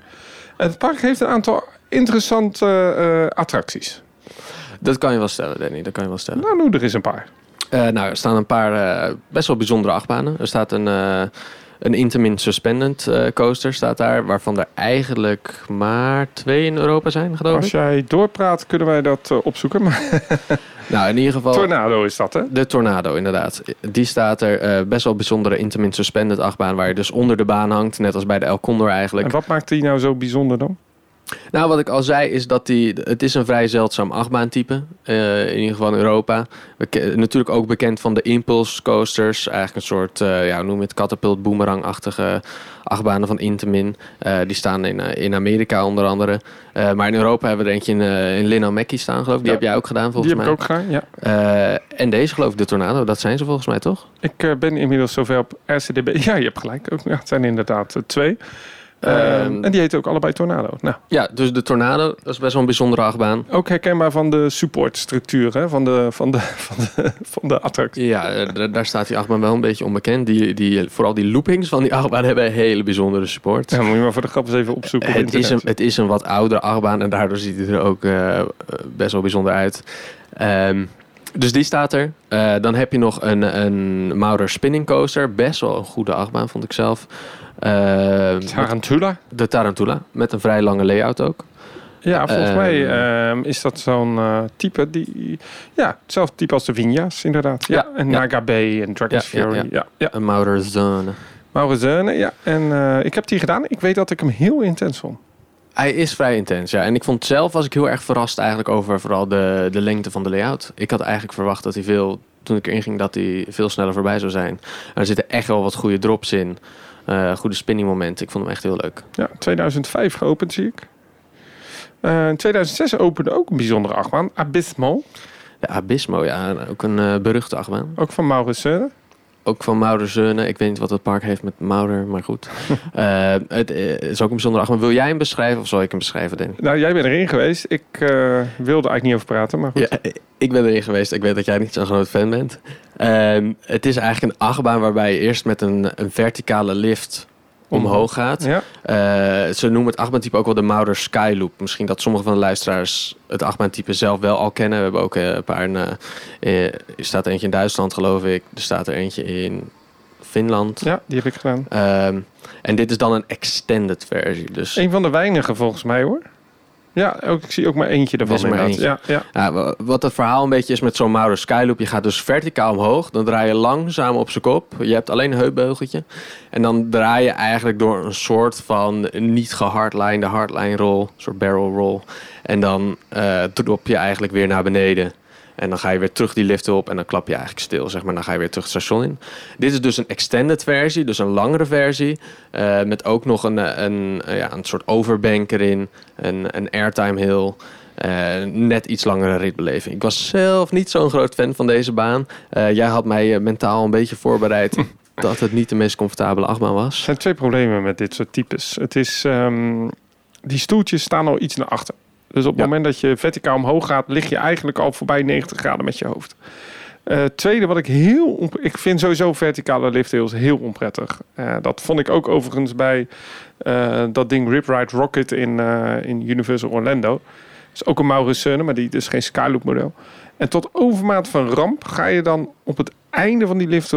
Het park heeft een aantal interessante eh, attracties. Dat kan je wel stellen, Danny. Dat kan je wel stellen. Nou, er is een paar. Eh, nou, er staan een paar eh, best wel bijzondere achtbanen. Er staat een, eh een Intamin Suspended coaster staat daar, waarvan er eigenlijk maar twee in Europa zijn, geloof Als ik. jij doorpraat, kunnen wij dat opzoeken. Maar [laughs] Nou, in ieder geval... Tornado is dat, hè? De Tornado, inderdaad. Die staat er. eh, best wel bijzondere Intamin Suspended achtbaan, waar je dus onder de baan hangt, net als bij de El Condor eigenlijk. En wat maakt die nou zo bijzonder dan? Nou, wat ik al zei is dat die, het is een vrij zeldzaam achtbaantype. eh in ieder geval in Europa. Beke- natuurlijk ook bekend van de Impulse coasters. Eigenlijk een soort, eh, ja, noem het, catapult boomerang-achtige achtbanen van Intamin. Eh, die staan in, in Amerika onder andere. Maar in Europa hebben we er eentje in, in Lino Mackie staan, geloof ik. Die Ja. heb jij ook gedaan, Die volgens heb mij. ik ook gedaan, ja. En deze geloof ik, de Tornado. Dat zijn ze volgens mij, toch? Ik ben inmiddels zover op RCDB. Ja, je hebt gelijk. Ook, ja, het zijn inderdaad twee. Ehm, Ehm, en die heet ook allebei Tornado. Nou, Ja, dus de Tornado, dat is best wel een bijzondere achtbaan. ook herkenbaar van de supportstructuur hè, van, de, van, de, [laughs] van, de, van de attractie. Ja, eh, daar- staat die achtbaan wel een beetje onbekend. Die, die, vooral die loopings van die achtbaan hebben een hele bijzondere support. Ja, moet je maar voor de grap eens even opzoeken op het, is een, het is een wat oudere achtbaan en daardoor ziet hij er ook eh, best wel bijzonder uit. Ehm, dus die staat er. Eh, dan heb je nog een, een Maurer Spinning Coaster. Best wel een goede achtbaan, vond ik zelf. Eh, Tarantula. de Tarantula, met een vrij lange layout ook. Ja, volgens Ehm. mij ehm, is dat zo'n eh, type die... Ja, hetzelfde type als de Vigna's inderdaad. Ja, Ja, en ja. Naga Bay en Dragon's Ja, Fury. Ja, ja. Een Maurer Zone. Maurezene, ja. En eh, ik heb die gedaan. Ik weet dat ik hem heel intens vond. Hij is vrij intens, ja. En ik vond zelf was ik heel erg verrast eigenlijk over vooral de, de lengte van de layout. Ik had eigenlijk verwacht dat hij veel, toen ik erin ging, dat hij veel sneller voorbij zou zijn. Er zitten echt wel wat goede drops in. Eh, goede spinning momenten. Ik vond hem echt heel leuk. Ja, 2005 geopend zie ik. Eh, in 2006 opende ook een bijzondere achtbaan. Abysmal. De Abysmo, ja, ook een eh, beruchte achtbaan. Ook van Maurits Seune. Ook van Mauderzeunen. Ik weet niet wat het park heeft met Mauder, maar goed. [laughs] uh, het is ook een bijzondere achtbaan. Wil jij hem beschrijven of zal ik hem beschrijven, Danny? Nou, jij bent erin geweest. Ik uh, wilde eigenlijk niet over praten, maar goed. Ja, ik ben erin geweest. Ik weet dat jij niet zo'n groot fan bent. Uh, het is eigenlijk een achtbaan waarbij je eerst met een, een verticale lift omhoog gaat. Ja. Uh, ze noemen het achtbaantype ook wel de Mauder Skyloop. Misschien dat sommige van de luisteraars het achtbaantype zelf wel al kennen. We hebben ook uh, een paar... Uh, er staat eentje in Duitsland, geloof ik. Er staat er eentje in Finland. Ja, die heb ik gedaan. Ehm, en dit is dan een extended versie. Dus... Een van de weinige volgens mij hoor. Ja, ook, ik zie ook maar eentje ervan. Maar eentje. Ja, ja. ja, wat het verhaal een beetje is met zo'n Mauro Skyloop. Je gaat dus verticaal omhoog. Dan draai je langzaam op zijn kop. Je hebt alleen een heupbeugeltje. En dan draai je eigenlijk door een soort van niet gehardlijnde hardline roll. Een soort barrel roll. En dan uh, drop je eigenlijk weer naar beneden. En dan ga je weer terug die lift op en dan klap je eigenlijk stil, zeg maar. Dan ga je weer terug het station in. Dit is dus een extended versie, dus een langere versie. Uh, met ook nog een, een, een, ja, een soort overbank erin. Een, een airtime hill. Uh, net iets langere ritbeleving. Ik was zelf niet zo'n groot fan van deze baan. Uh, jij had mij mentaal een beetje voorbereid [laughs] dat het niet de meest comfortabele achtbaan was. Er zijn twee problemen met dit soort types. Het is, um, die stoeltjes staan al iets naar achter. Dus op het moment dat je verticaal omhoog gaat, lig je eigenlijk al voorbij 90 graden met je hoofd. Uh, tweede, wat ik heel. Ik vind sowieso verticale lift heel onprettig. Uh, dat vond ik ook overigens bij uh, dat ding Rip Ride Rocket in, in Universal Orlando. Dat is ook een Maurus maar die is geen Skyloop model. En tot overmaat van ramp ga je dan op het einde van die lift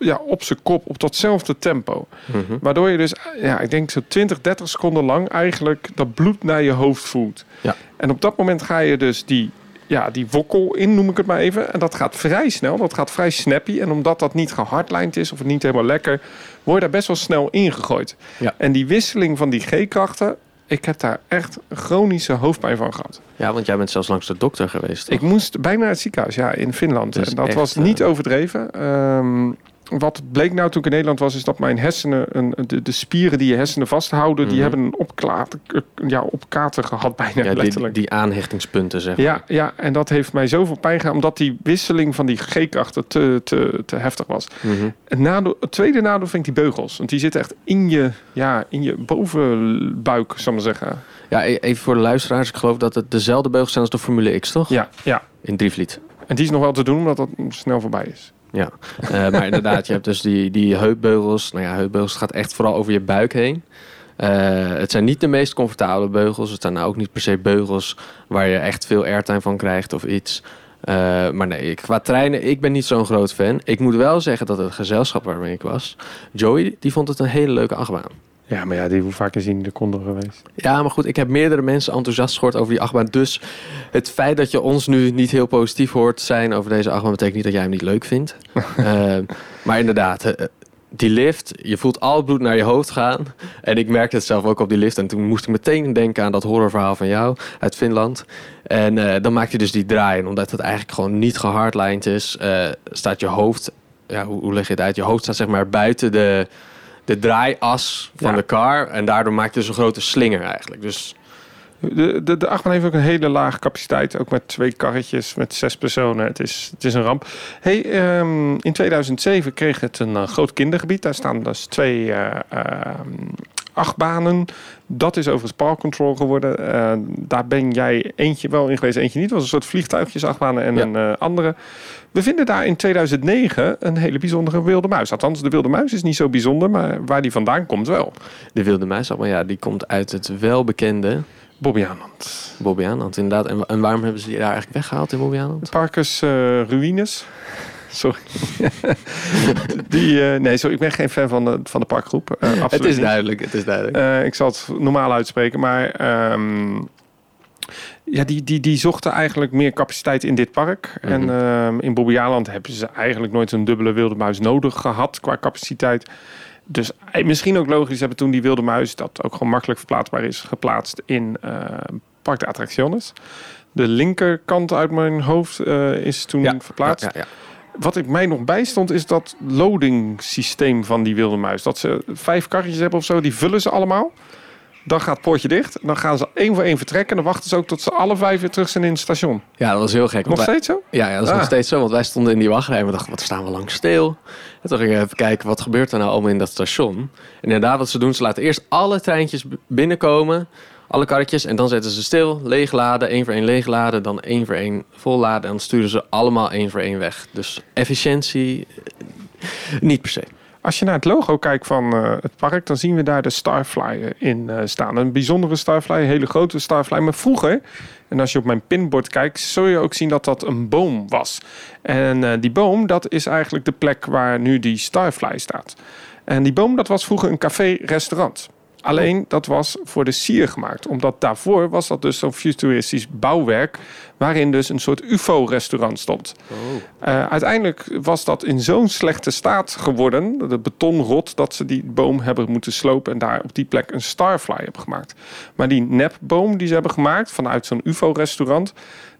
ja, op zijn kop op datzelfde tempo. Mm -hmm. Waardoor je dus, ja, ik denk zo 20, 30 seconden lang eigenlijk dat bloed naar je hoofd voelt. Ja. En op dat moment ga je dus die, ja, die wokkel in, noem ik het maar even. En dat gaat vrij snel, dat gaat vrij snappy. En omdat dat niet gehardlijnd is of het niet helemaal lekker, word je daar best wel snel ingegooid. Ja. En die wisseling van die G-krachten, ik heb daar echt chronische hoofdpijn van gehad. Ja, want jij bent zelfs langs de dokter geweest. Toch? Ik moest bijna naar het ziekenhuis, ja, in Finland. en dat was niet overdreven. Um, wat bleek nou toen ik in Nederland was, is dat mijn hersenen, een, de, de spieren die je hersenen vasthouden, die mhm. hebben een opklater, ja, opkater gehad bijna ja, letterlijk. Die, die aanhechtingspunten, zeg maar. Ja, ja, en dat heeft mij zoveel pijn gedaan, omdat die wisseling van die G-krachten te, te, te heftig was. Mm -hmm. het, nadeel, het tweede nadeel vind ik die beugels, want die zitten echt in je, ja, in je bovenbuik, zal ik maar zeggen. Ja, e-, even voor de luisteraars, ik geloof dat het dezelfde beugels zijn als de Formule X, toch? Ja, ja. In Drievliet. En die is nog wel te doen, omdat dat snel voorbij is. Ja, uh, maar inderdaad, je hebt dus die, die heupbeugels. Nou ja, heupbeugels gaat echt vooral over je buik heen. Uh, het zijn niet de meest comfortabele beugels. Het zijn nou ook niet per se beugels waar je echt veel airtime van krijgt of iets. Uh, maar nee, qua treinen, ik ben niet zo'n groot fan. Ik moet wel zeggen dat het gezelschap waarmee ik was... Joey, die vond het een hele leuke achtbaan. Ja, maar ja, die hoe vaak is in de konden geweest. Ja, maar goed, ik heb meerdere mensen enthousiast gehoord over die achtbaan. Dus het feit dat je ons nu niet heel positief hoort zijn over deze achtbaan... betekent niet dat jij hem niet leuk vindt. uh, [laughs] maar inderdaad, uh, die lift, je voelt al het bloed naar je hoofd gaan. En ik merkte het zelf ook op die lift. En toen moest ik meteen denken aan dat horrorverhaal van jou uit Finland. En uh, dan maak je dus die draai. En omdat het eigenlijk gewoon niet gehardlined is, staat je hoofd... Ja, hoe, hoe leg je het uit? Je hoofd staat zeg maar buiten de de draaias van de car. En daardoor maakt het dus een grote slinger eigenlijk. Dus... De, de, de achtbaan heeft ook een hele lage capaciteit. Ook met twee karretjes, met zes personen. Het is, het is een ramp. Hey, um, in 2007 kreeg het een uh, groot kindergebied. Daar staan dus twee uh, uh, achtbanen. Dat is overigens Park Control geworden. Uh, daar ben jij eentje wel in geweest, eentje niet. Was een soort vliegtuigjes, achtbanen en ja. een uh, andere. We vinden daar in 2009 een hele bijzondere wilde muis. Althans, de wilde muis is niet zo bijzonder, maar waar die vandaan komt wel. De wilde muis, maar ja, die komt uit het welbekende... Bobby Aanland. Bobby Aanland, inderdaad. En, en, waarom hebben ze die daar eigenlijk weggehaald in Bobby Aanland? Parkers uh, Ruïnes. Sorry. [laughs] die, uh, nee, sorry, ik ben geen fan van de, van de parkgroep. Uh, het is duidelijk, het is duidelijk. Uh, ik zal het normaal uitspreken, maar um, ja, die, die, die zochten eigenlijk meer capaciteit in dit park. Mm -hmm. En um, in Bobbejaanland hebben ze eigenlijk nooit een dubbele wilde muis nodig gehad qua capaciteit. Dus misschien ook logisch hebben toen die wilde muis, dat ook gewoon makkelijk verplaatsbaar is, geplaatst in Park de Attracciones. De linkerkant uit mijn hoofd is toen ja, verplaatst. Ja, ja, wat ik mij nog bijstond is dat loading systeem van die wilde muis. Dat ze vijf karretjes hebben of zo, die vullen ze allemaal. Dan gaat het poortje dicht. Dan gaan ze één voor één vertrekken. En dan wachten ze ook tot ze alle vijf weer terug zijn in het station. Ja, dat was heel gek. Nog wij- steeds zo? Ja, ja, dat is Ah. nog steeds zo. Want wij stonden in die wachtrij en we dachten, wat staan we lang stil? En toen gingen we even kijken, wat gebeurt er nou allemaal in dat station? En inderdaad, wat ze doen, ze laten eerst alle treintjes binnenkomen. Alle karretjes. En dan zetten ze stil, leegladen, één voor één leegladen. Dan één voor één volladen. En dan sturen ze allemaal één voor één weg. Dus efficiëntie, eh, niet per se. Als je naar het logo kijkt van eh, het park, dan zien we daar de Starflyer in eh, staan. Een bijzondere Starflyer, een hele grote Starflyer. Maar vroeger, en als je op mijn pinbord kijkt, zul je ook zien dat dat een boom was. En die boom, dat is eigenlijk de plek waar nu die Starfly staat. En die boom, dat was vroeger een café-restaurant. Alleen dat was voor de sier gemaakt. Omdat daarvoor was dat dus zo'n futuristisch bouwwerk. waarin dus een soort UFO-restaurant stond. Eh, uiteindelijk was dat in zo'n slechte staat geworden, de betonrot, dat ze die boom hebben moeten slopen en daar op die plek een Starfly hebben gemaakt. Maar die nepboom die ze hebben gemaakt vanuit zo'n UFO-restaurant,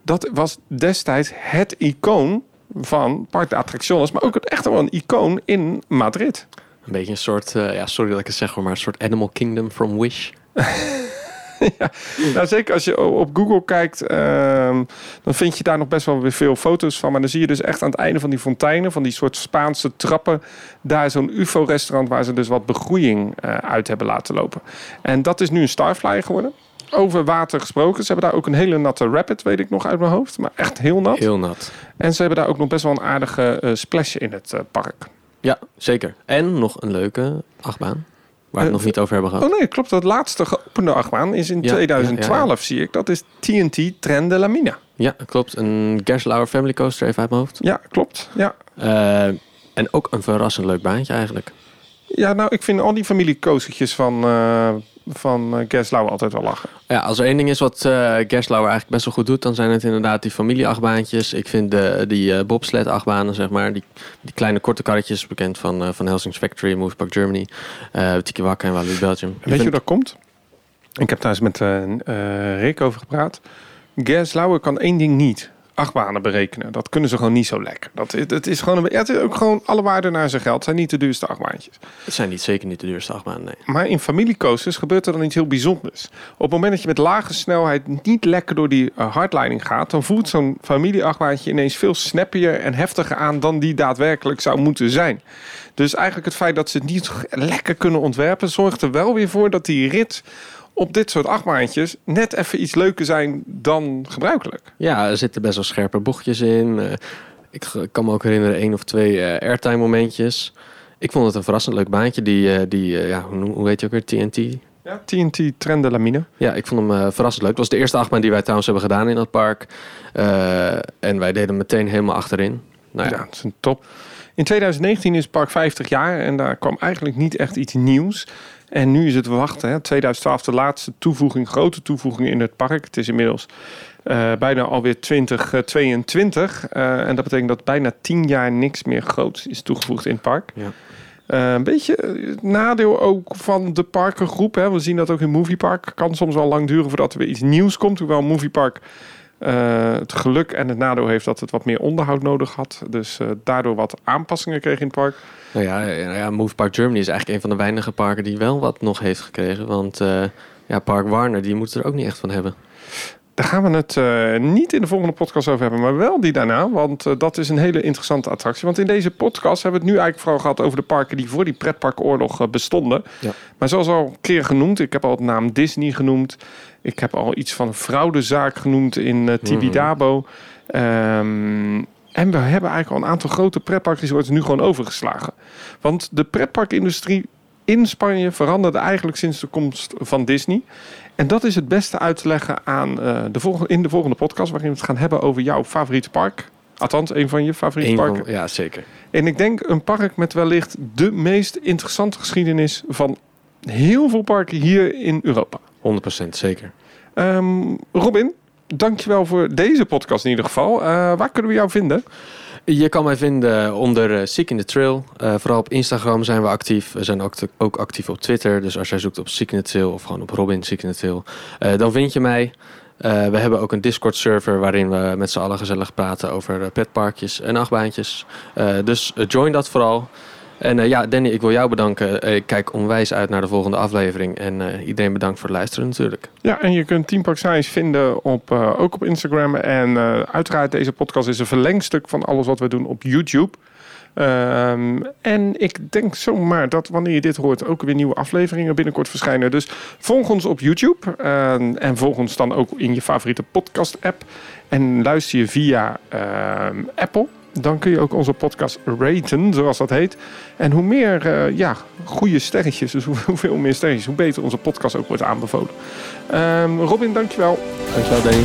dat was destijds het icoon van Park de Attracciones, maar ook het echt wel een icoon in Madrid. Een beetje een soort, eh, ja, sorry dat ik het zeg, hoor, maar een soort Animal Kingdom from Wish. [laughs] Nou, zeker als je op Google kijkt, ehm, dan vind je daar nog best wel weer veel foto's van. Maar dan zie je dus echt aan het einde van die fonteinen, van die soort Spaanse trappen, daar zo'n UFO-restaurant waar ze dus wat begroeiing eh, uit hebben laten lopen. En dat is nu een Starfly geworden. Over water gesproken. Ze hebben daar ook een hele natte rapid, weet ik nog uit mijn hoofd. Maar echt heel nat. Heel nat. En ze hebben daar ook nog best wel een aardige eh, splash in het park. Ja, zeker. En nog een leuke achtbaan. Waar we het Eh, nog niet over hebben gehad. Oh nee, klopt. Dat laatste geopende achtbaan is in Ja, 2012, ja, ja, zie ik. Dat is TNT Tren de la Mina. Ja, klopt. Een Gerslauer Family Coaster even uit mijn hoofd. Ja, klopt. Ja. Eh, en ook een verrassend leuk baantje eigenlijk. Ja, nou, ik vind al die familiekoosjes van, eh van uh, Gerslau altijd wel lachen. Ja, als er één ding is wat eh Gerslauer eigenlijk best wel goed doet, dan zijn het inderdaad die familieachtbaantjes. Ik vind de, die eh bobsled achtbanen, zeg maar, die, die kleine korte karretjes, bekend van, eh, van Helsing's Factory, Movie Park Germany, eh Tiki Waka en Walibi Belgium. Weet je hoe dat komt? Ik heb daar eens met eh eh, Rick over gepraat. Gerslau kan één ding niet. Achtbanen berekenen. Dat kunnen ze gewoon niet zo lekker. Dat, het, het is gewoon een, het is ook gewoon alle waarde naar zijn geld. Het zijn niet de duurste achtbaantjes. Het zijn niet, zeker niet de duurste achtbanen, nee. Maar in familiecoasters gebeurt er dan iets heel bijzonders. Op het moment dat je met lage snelheid niet lekker door die uh, hardlining gaat, dan voelt zo'n familieachtbaantje ineens veel snappier en heftiger aan dan die daadwerkelijk zou moeten zijn. Dus eigenlijk het feit dat ze het niet lekker kunnen ontwerpen, zorgt er wel weer voor dat die rit op dit soort achtbaantjes net even iets leuker zijn dan gebruikelijk. Ja, er zitten best wel scherpe bochtjes in. Eh, ik kan me ook herinneren één of twee eh, airtime momentjes. Ik vond het een verrassend leuk baantje. Die, eh, die ja, hoe, heet je ook weer? TNT? Ja, TNT Trend de Lamine. Ja, ik vond hem verrassend leuk. Het was de eerste achtbaan die wij trouwens hebben gedaan in dat park. En wij deden meteen helemaal achterin. Nou ja, Ja, dat is een top. In 2019 is het park 50 jaar en daar kwam eigenlijk niet echt iets nieuws. En nu is het wachten. Hè. 2012 de laatste toevoeging, grote toevoeging in het park. Het is inmiddels uh, bijna alweer 2022. Uh, en dat betekent dat bijna 10 jaar niks meer groots is toegevoegd in het park. Ja. Uh, een beetje het nadeel ook van de parkengroep. Hè. We zien dat ook in Moviepark. Kan soms wel lang duren voordat er weer iets nieuws komt. Hoewel Moviepark uh, het geluk en het nadeel heeft dat het wat meer onderhoud nodig had. Dus uh, daardoor wat aanpassingen kreeg in het park. Nou ja, ja, ja, Move Park Germany is eigenlijk een van de weinige parken die wel wat nog heeft gekregen. Want ja, Park Warner, die moet er ook niet echt van hebben. Daar gaan we het uh, niet in de volgende podcast over hebben, maar wel die daarna. Want uh, dat is een hele interessante attractie. Want in deze podcast hebben we het nu eigenlijk vooral gehad over de parken die voor die pretparkoorlog uh, bestonden. Ja. Maar zoals al een keer genoemd, ik heb al het naam Disney genoemd. Ik heb al iets van een fraudezaak genoemd in Tibidabo. Mm -hmm. um, en we hebben eigenlijk al een aantal grote pretparkresorts nu gewoon overgeslagen. Want de pretparkindustrie in Spanje veranderde eigenlijk sinds de komst van Disney. En dat is het beste uit te leggen aan, uh, de volgende, in de volgende podcast... waarin we het gaan hebben over jouw favoriete park. Althans, een van je favoriete Eén parken. Van, ja, zeker. En ik denk een park met wellicht de meest interessante geschiedenis... van heel veel parken hier in Europa. 100% zeker. Um, Robin, dankjewel voor deze podcast in ieder geval. Uh, waar kunnen we jou vinden? Je kan mij vinden onder uh, Seek in the Trail. Uh, vooral op Instagram zijn we actief. We zijn ook, actief op Twitter. Dus als jij zoekt op Seek in the Trail of gewoon op Robin Seek in the Trail, uh, dan vind je mij. we hebben ook een Discord-server waarin we met z'n allen gezellig praten over petparkjes en achtbaantjes. dus join dat vooral. En uh, ja, Danny, ik wil jou bedanken. Ik kijk onwijs uit naar de volgende aflevering. En iedereen bedankt voor het luisteren natuurlijk. Ja, en je kunt Team Park vinden op, ook op Instagram. En uiteraard, deze podcast is een verlengstuk van alles wat we doen op YouTube. Um, en ik denk zomaar dat wanneer je dit hoort ook weer nieuwe afleveringen binnenkort verschijnen. Dus volg ons op YouTube uh, en volg ons dan ook in je favoriete podcast app. En luister je via uh, Apple. Dan kun je ook onze podcast raten, zoals dat heet. En hoe meer uh, ja, goede sterretjes, dus [laughs] hoeveel meer sterretjes, hoe beter onze podcast ook wordt aanbevolen. Um, Robin, dankjewel. Dankjewel, Danny.